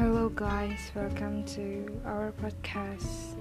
Hello, guys, welcome to our podcast.